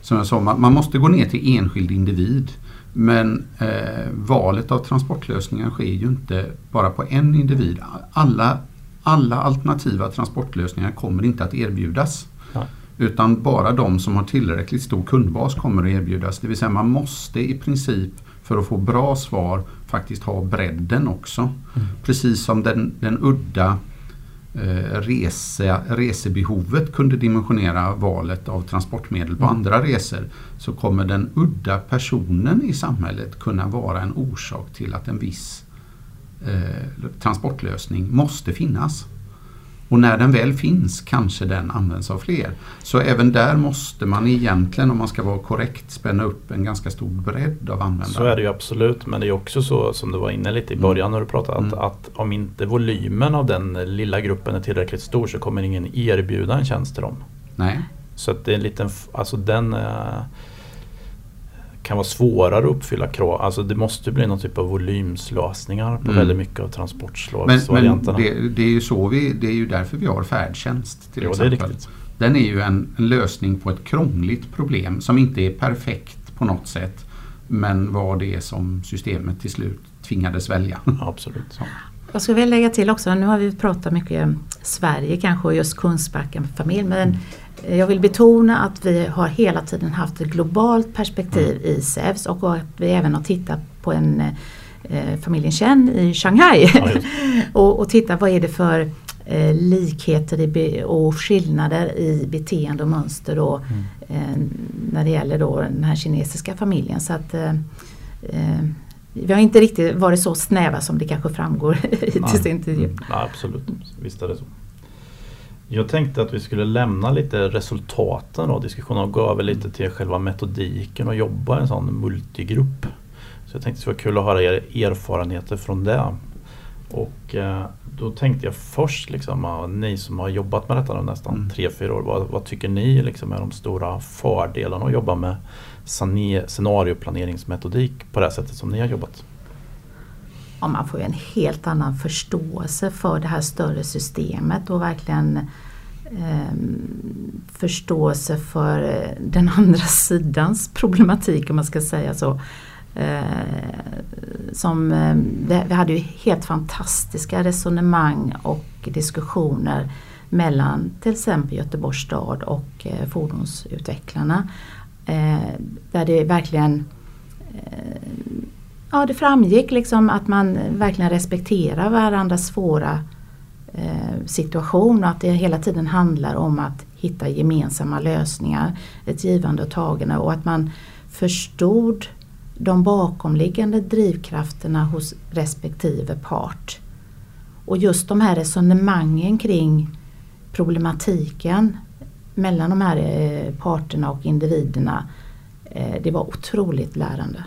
som jag sa, man, man måste gå ner till enskild individ. Men eh, valet av transportlösningar sker ju inte bara på en individ. Alla, alla alternativa transportlösningar kommer inte att erbjudas.
Ja.
Utan bara de som har tillräckligt stor kundbas kommer att erbjudas. Det vill säga man måste i princip för att få bra svar faktiskt ha bredden också.
Mm.
Precis som den, den udda eh, rese, resebehovet kunde dimensionera valet av transportmedel på
Mm.
andra resor så kommer den udda personen i samhället kunna vara en orsak till att en viss eh, transportlösning måste finnas. Och när den väl finns kanske den används av fler. Så även där måste man egentligen, om man ska vara korrekt, spänna upp en ganska stor bredd av användare.
Så är det ju absolut men det är också så som du var inne lite i
Mm.
början när du pratade att,
Mm.
att om inte volymen av den lilla gruppen är tillräckligt stor så kommer ingen erbjuda en tjänst till dem.
Nej,
Så att det är en liten, alltså den eh, kan vara svårare att uppfylla krav. Alltså det måste bli någon typ av volymslösningar på
Mm.
väldigt mycket av
men, men
transportslagsvarianterna.
det, det är ju så vi, det är ju därför vi har färdtjänst till
Jo, det är
exempel.
riktigt.
Den är ju en, en lösning på ett krångligt problem som inte är perfekt på något sätt. Men var det som systemet till slut tvingades välja.
Ja, absolut. Så.
Jag skulle vilja lägga till också, nu har vi pratat mycket om Sverige kanske och just Kungsbacka familj men eh, jag vill betona att vi har hela tiden haft ett globalt perspektiv i SEVS och att vi även har tittat på en eh, familjen Chen i Shanghai
Ja,
och, och titta vad är det för eh, likheter och skillnader i beteende och mönster då,
Mm.
eh, när det gäller då den här kinesiska familjen. Så att, eh, eh, vi har inte riktigt varit så snäva som det kanske framgår i
Nej.
till intervju.
Mm. Ja, absolut, visst är det så. Jag tänkte att vi skulle lämna lite resultaten av diskussionen och gå över lite till själva metodiken och jobba i en sån multigrupp. Så jag tänkte det skulle vara kul att höra er erfarenheter från det. Och eh, då tänkte jag först, liksom, ni som har jobbat med detta nu nästan
Mm.
tre fyra år, vad, vad tycker ni liksom, är de stora fördelarna att jobba med scenarioplaneringsmetodik på det här sättet som ni har jobbat?
Ja, man får ju en helt annan förståelse för det här större systemet och verkligen eh, förståelse för den andra sidans problematik om man ska säga så. Eh, som, eh, vi hade ju helt fantastiska resonemang och diskussioner mellan till exempel Göteborgs stad och eh, fordonsutvecklarna. Eh, där det verkligen eh, ja, det framgick liksom att man verkligen respekterar varandras svåra eh, situation och att det hela tiden handlar om att hitta gemensamma lösningar, ett givande och tagande och att man förstod de bakomliggande drivkrafterna hos respektive part. Och just de här resonemangen kring problematiken mellan de här eh, parterna och individerna, eh, det var otroligt lärande.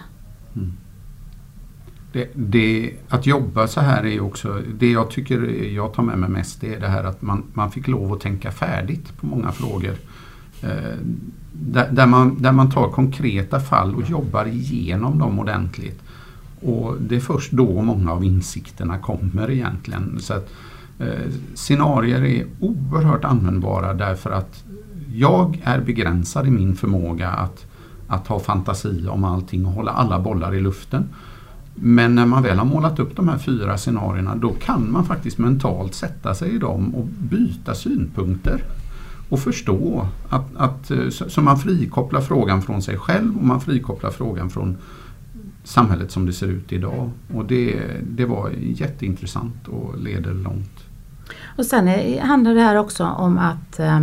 Det, det, att jobba så här är ju också, det jag tycker jag tar med mig mest det är det här att man, man fick lov att tänka färdigt på många frågor. Eh, där, där, man, där man tar konkreta fall och jobbar igenom dem ordentligt. Och det är först då många av insikterna kommer egentligen. Så att, eh, scenarier är oerhört användbara därför att jag är begränsad i min förmåga att, att ha fantasi om allting och hålla alla bollar i luften. Men när man väl har målat upp de här fyra scenarierna då kan man faktiskt mentalt sätta sig i dem och byta synpunkter. Och förstå att, att eh, så man frikopplar frågan från sig själv och man frikopplar frågan från samhället som det ser ut idag. Och det, det var jätteintressant och leder långt.
Och sen är, handlar det här också om att eh,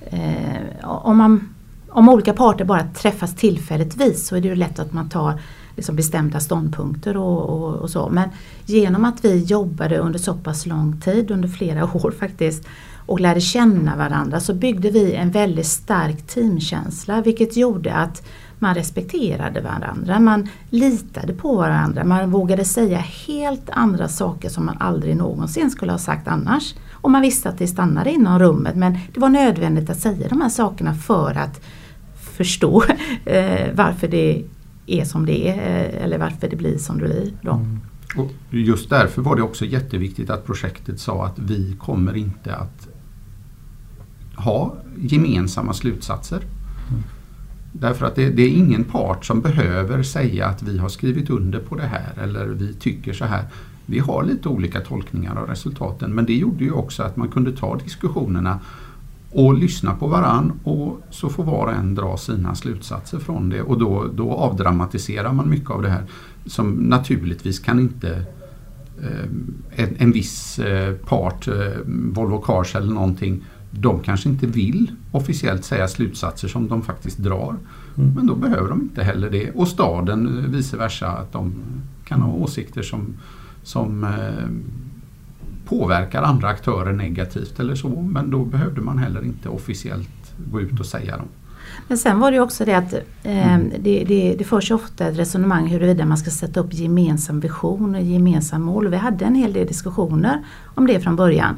eh om, man, om olika parter bara träffas tillfälligtvis så är det ju lätt att man tar liksom bestämda ståndpunkter och, och, och så. Men genom att vi jobbade under så pass lång tid, under flera år faktiskt, och lärde känna varandra så byggde vi en väldigt stark teamkänsla vilket gjorde att man respekterade varandra, man litade på varandra, man vågade säga helt andra saker som man aldrig någonsin skulle ha sagt annars. Och man visste att det stannade inom rummet men det var nödvändigt att säga de här sakerna för att förstå eh, varför det är som det är eh, eller varför det blir som det blir. Då.
Och just därför var det också jätteviktigt att projektet sa att vi kommer inte att ha gemensamma slutsatser. Därför att det, det, är ingen part som behöver säga att vi har skrivit under på det här eller vi tycker så här. Vi har lite olika tolkningar av resultaten men det gjorde ju också att man kunde ta diskussionerna och lyssna på varann och så får var och en dra sina slutsatser från det och då, då avdramatiserar man mycket av det här som naturligtvis kan inte eh, en, en viss eh, part, eh, Volvo Cars eller någonting, de kanske inte vill officiellt säga slutsatser som de faktiskt drar. Mm. Men då behöver de inte heller det. Och staden vice versa, att de kan ha åsikter som, som påverkar andra aktörer negativt eller så. Men då behövde man heller inte officiellt gå ut och säga dem.
Men sen var det också det att eh, mm. det, det, det förs ofta ett resonemang huruvida man ska sätta upp gemensam vision och gemensam mål. Vi hade en hel del diskussioner om det från början.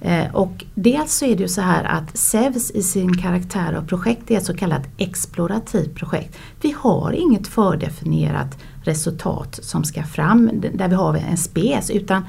Eh, och dels så är det ju så här att SEVS i sin karaktär av projekt är ett så kallat explorativt projekt. Vi har inget fördefinierat resultat som ska fram där vi har en spes utan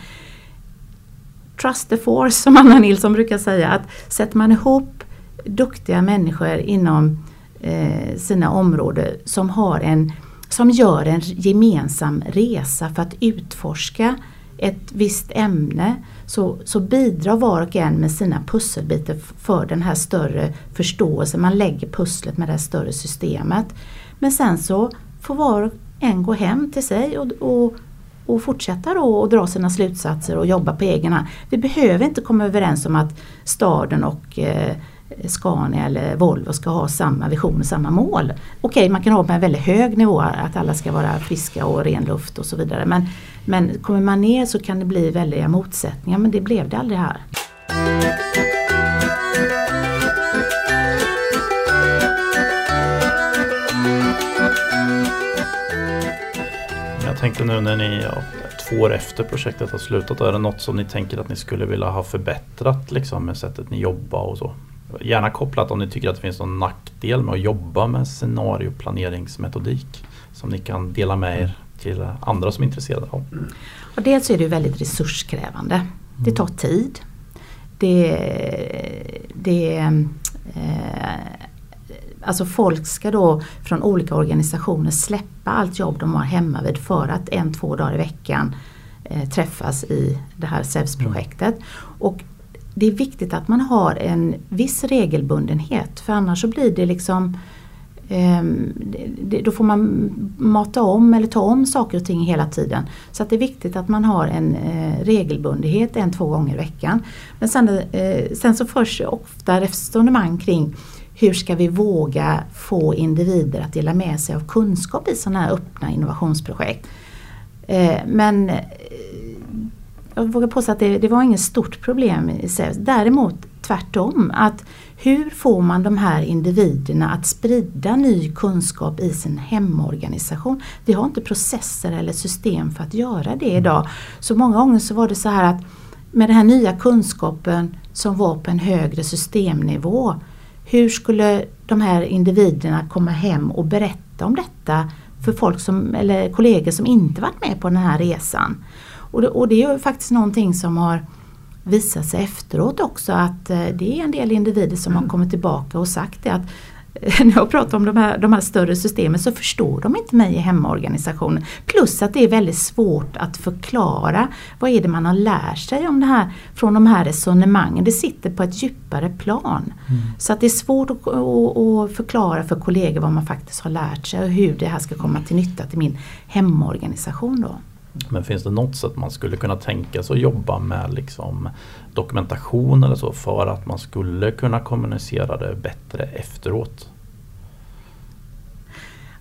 trust the force som Anna Nilsson brukar säga. Att sätter man ihop duktiga människor inom eh, sina områden som, har en, som gör en gemensam resa för att utforska ett visst ämne så, så bidrar var och en med sina pusselbitar för den här större förståelsen. Man lägger pusslet med det här större systemet. Men sen så får var och en gå hem till sig och, och och fortsätta då och dra sina slutsatser och jobba på egen hand. Vi behöver inte komma överens om att staden och eh, Scania eller Volvo ska ha samma vision och samma mål. Okej, man kan ha på en väldigt hög nivå att alla ska vara friska och ren luft och så vidare. Men, men kommer man ner så kan det bli väldiga motsättningar men det blev det aldrig här.
Tänkte nu när ni ja, två år efter projektet har slutat, är det något som ni tänker att ni skulle vilja ha förbättrat liksom, med sättet ni jobbar och så? Gärna kopplat om ni tycker att det finns någon nackdel med att jobba med scenarioplaneringsmetodik som ni kan dela med er till andra som är intresserade av.
Och dels är det väldigt resurskrävande. Det tar tid. Det, det eh, Alltså folk ska då från olika organisationer släppa allt jobb de har hemma vid för att en, två dagar i veckan eh, träffas i det här SEVS-projektet. Och det är viktigt att man har en viss regelbundenhet för annars så blir det liksom eh, det, då får man mata om eller ta om saker och ting hela tiden. Så att det är viktigt att man har en eh, regelbundenhet en, två gånger i veckan. Men sen, eh, sen så förs ofta resonemang kring hur ska vi våga få individer att dela med sig av kunskap i sådana här öppna innovationsprojekt. Eh, men eh, jag vågar påstå att det, det var inget stort problem i SEVS. Däremot tvärtom. att Hur får man de här individerna att sprida ny kunskap i sin hemorganisation? Vi har inte processer eller system för att göra det idag. Så många gånger så var det så här att med den här nya kunskapen som var på en högre systemnivå hur skulle de här individerna komma hem och berätta om detta för folk som, eller kollegor som inte varit med på den här resan? Och det, och det är ju faktiskt någonting som har visat sig efteråt också att eh, det är en del individer som har kommit tillbaka och sagt det att när jag pratar om de här, de här större systemen så förstår de inte mig i hemorganisationen. Plus att det är väldigt svårt att förklara vad är det man har lärt sig om det här från de här resonemangen. Det sitter på ett djupare plan. Mm. Så att det är svårt att, att, att, förklara för kollegor vad man faktiskt har lärt sig och hur det här ska komma till nytta till min hemorganisation. Då.
Men finns det något sätt man skulle kunna tänka sig att jobba med liksom dokumentation eller så för att man skulle kunna kommunicera det bättre efteråt?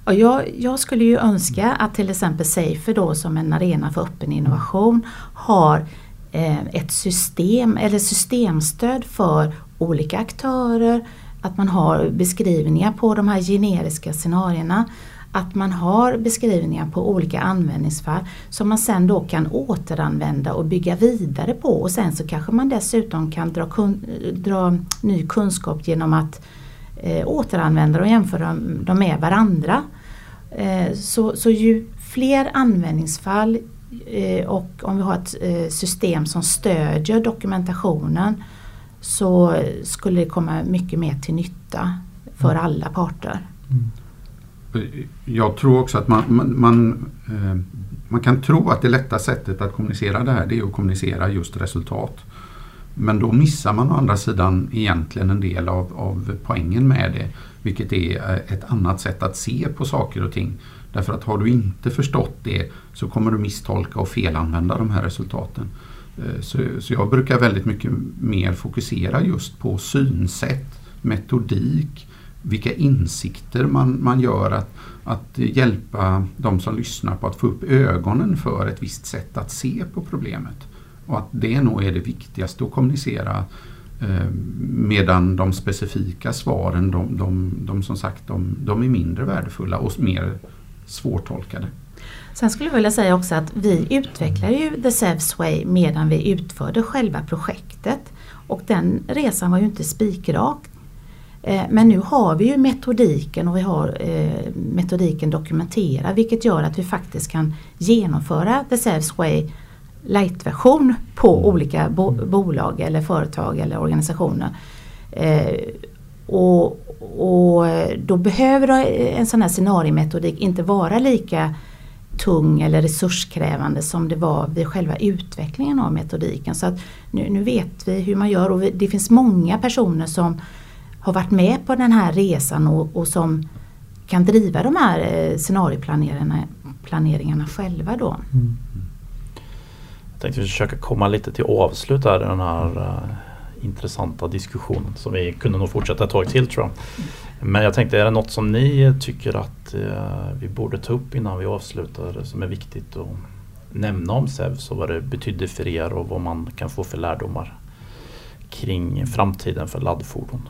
Och jag, jag, skulle ju önska att till exempel Safer då som en arena för öppen innovation har eh, ett system eller systemstöd för olika aktörer, att man har beskrivningar på de här generiska scenarierna att man har beskrivningar på olika användningsfall som man sen då kan återanvända och bygga vidare på och sen så kanske man dessutom kan dra, kun, dra ny kunskap genom att eh, återanvända och jämföra dem med varandra. Eh, så, så ju fler användningsfall eh, och om vi har ett eh, system som stödjer dokumentationen så skulle det komma mycket mer till nytta för mm. alla parter. Mm.
Jag tror också att man, man, man, eh, man, kan tro att det lätta sättet att kommunicera det här det är att kommunicera just resultat. Men då missar man å andra sidan egentligen en del av, av poängen med det. Vilket är eh, ett annat sätt att se på saker och ting. Därför att har du inte förstått det så kommer du misstolka och felanvända de här resultaten. Eh, så, så jag brukar väldigt mycket mer fokusera just på synsätt, metodik, vilka insikter man, man gör att, att hjälpa de som lyssnar på att få upp ögonen för ett visst sätt att se på problemet. Och att det nog är det viktigaste att kommunicera eh, medan de specifika svaren, de, de, de som sagt, de, de, är mindre värdefulla och mer svårtolkade.
Sen skulle jag vilja säga också att vi utvecklade ju The Sevs Way medan vi utförde själva projektet. Och den resan var ju inte spikrak. Eh, men nu har vi ju metodiken och vi har eh, metodiken dokumenterad vilket gör att vi faktiskt kan genomföra The Sevs Way light-version på mm. olika bo bolag eller företag eller organisationer. Eh, och, och då behöver en sån här scenariemetodik inte vara lika tung eller resurskrävande som det var vid själva utvecklingen av metodiken. Så att nu, nu vet vi hur man gör och det finns många personer som har varit med på den här resan och, och som kan driva de här eh, scenarioplaneringarna själva då. Mm.
Jag tänkte försöka komma lite till avslut här i den här uh, intressanta diskussionen som vi kunde nog fortsätta ett tag till tror jag. Men jag tänkte, är det något som ni tycker att uh, vi borde ta upp innan vi avslutar som är viktigt att nämna om SEVS och vad det betydde för er och vad man kan få för lärdomar kring framtiden för laddfordon?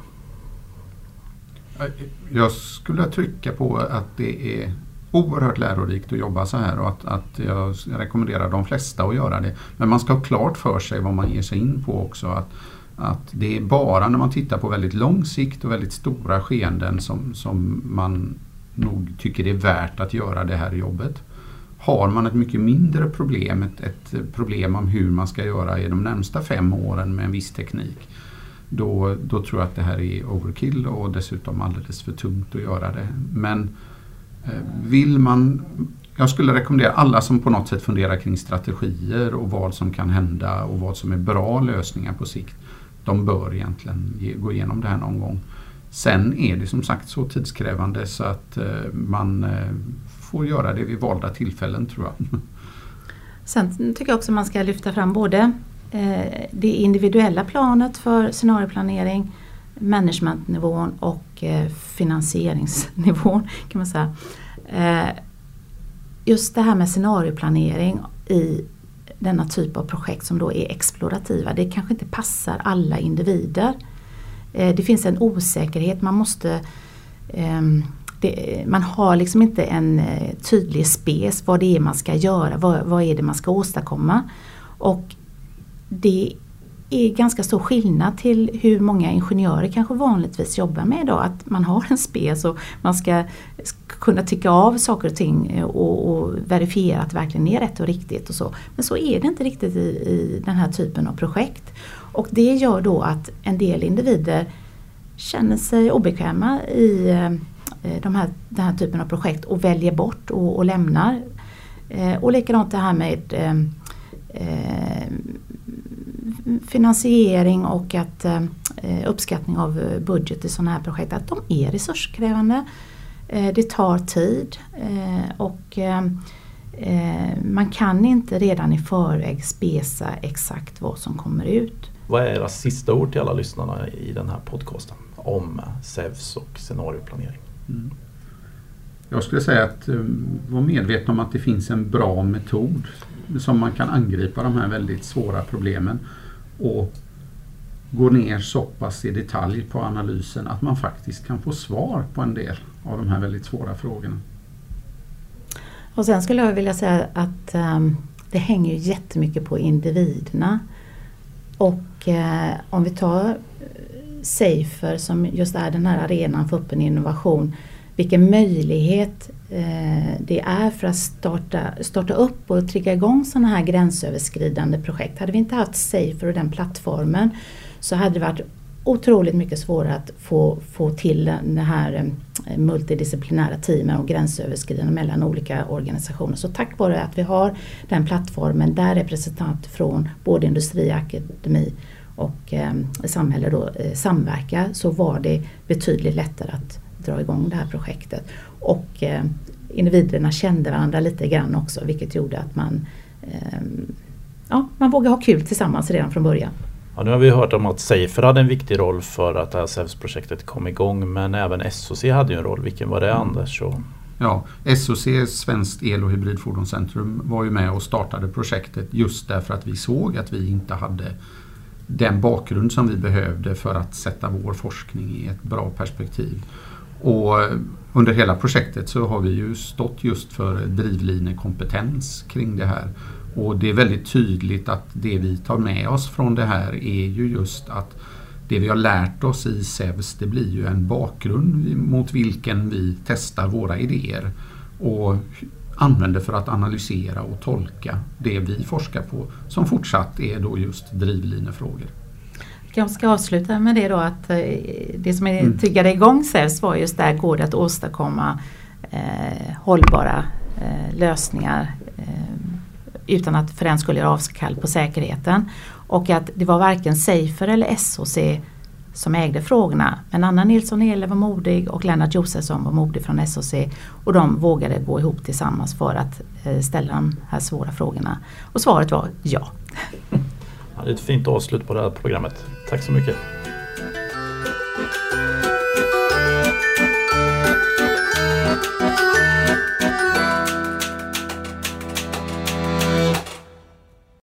Jag skulle trycka på att det är oerhört lärorikt att jobba så här och att, att jag rekommenderar de flesta att göra det. Men man ska ha klart för sig vad man ger sig in på också. Att, att det är bara när man tittar på väldigt lång sikt och väldigt stora skeenden som, som man nog tycker det är värt att göra det här jobbet. Har man ett mycket mindre problem, ett, ett problem om hur man ska göra i de närmsta fem åren med en viss teknik då, då tror jag att det här är overkill och dessutom alldeles för tungt att göra det. Men eh, vill man jag skulle rekommendera alla som på något sätt funderar kring strategier och vad som kan hända och vad som är bra lösningar på sikt. De bör egentligen ge, gå igenom det här någon gång. Sen är det som sagt så tidskrävande så att eh, man eh, får göra det vid valda tillfällen tror jag.
Sen tycker jag också man ska lyfta fram både Eh, det individuella planet för scenarioplanering, managementnivån och eh, finansieringsnivån kan man säga. Eh, just det här med scenarioplanering i denna typ av projekt som då är explorativa, det kanske inte passar alla individer. Det finns en osäkerhet, man måste ehm, det, man har liksom inte en tydlig spes vad det är man ska göra, vad, vad är det man ska åstadkomma. Och det är ganska stor skillnad till hur många ingenjörer kanske vanligtvis jobbar med idag. Att man har en spes och man ska kunna tycka av saker och ting och, och, verifiera att det verkligen är rätt och riktigt. och så. Men så är det inte riktigt i, i den här typen av projekt. Och det gör då att en del individer känner sig obekväma i eh, de här, den här typen av projekt och väljer bort och, och lämnar. Eh, och likadant det här med eh, eh finansiering och att eh, uppskattning av budget i sådana här projekt att de är resurskrävande. Eh, det tar tid eh, och man kan inte redan i förväg spesa exakt vad som kommer ut.
Vad är era sista ord till alla lyssnarna i den här podcasten om SEVS och scenarioplanering? Mm.
Jag skulle säga att vara medveten om att det finns en bra metod som man kan angripa de här väldigt svåra problemen och gå ner så pass i detalj på analysen att man faktiskt kan få svar på en del av de här väldigt svåra frågorna.
Och sen skulle jag vilja säga att um, det hänger jättemycket på individerna. Och uh, om vi tar eh, Safer som just är den här arenan för öppen innovation. Vilken möjlighet Eh, det är för att starta, starta upp och trigga igång sådana här gränsöverskridande projekt. Hade vi inte haft Safer och den plattformen så hade det varit otroligt mycket svårare att få, få till det här eh, multidisciplinära teamen och gränsöverskridande mellan olika organisationer. Så tack vare att vi har den plattformen där representanter från både industri, akademi och eh, samhälle då, eh, samverkar så var det betydligt lättare att dra igång det här projektet. Och eh, individerna kände varandra lite grann också vilket gjorde att man, eh, ja, man vågade ha kul tillsammans redan från början.
Ja, nu har vi hört om att Safer hade en viktig roll för att det här SEVS-projektet kom igång men även SOC hade ju en roll. Vilken var det
Mm.
Anders? Så,
Ja, SOC, Svenskt El och hybridfordonscentrum, var ju med och startade projektet just därför att vi såg att vi inte hade den bakgrund som vi behövde för att sätta vår forskning i ett bra perspektiv. Och under hela projektet så har vi ju stått just för drivlinekompetens kring det här. Och det är väldigt tydligt att det vi tar med oss från det här är ju just att det vi har lärt oss i SEVS det blir ju en bakgrund mot vilken vi testar våra idéer och använder för att analysera och tolka det vi forskar på som fortsatt är då just drivlinefrågor.
Jag ska avsluta med det då att eh, det som
Mm.
triggade igång SEVS var just där går det att åstadkomma eh, hållbara eh, lösningar eh, utan att för den skulle göra avkall på säkerheten. Och att det var varken Safer eller SOC som ägde frågorna. Men Anna Nilsson Ehle var modig och Lennart Josefsson var modig från SOC och de vågade gå ihop tillsammans för att eh, ställa de här svåra frågorna. Och svaret var ja.
ja, det är ett fint avslut på det här programmet. Tack så mycket.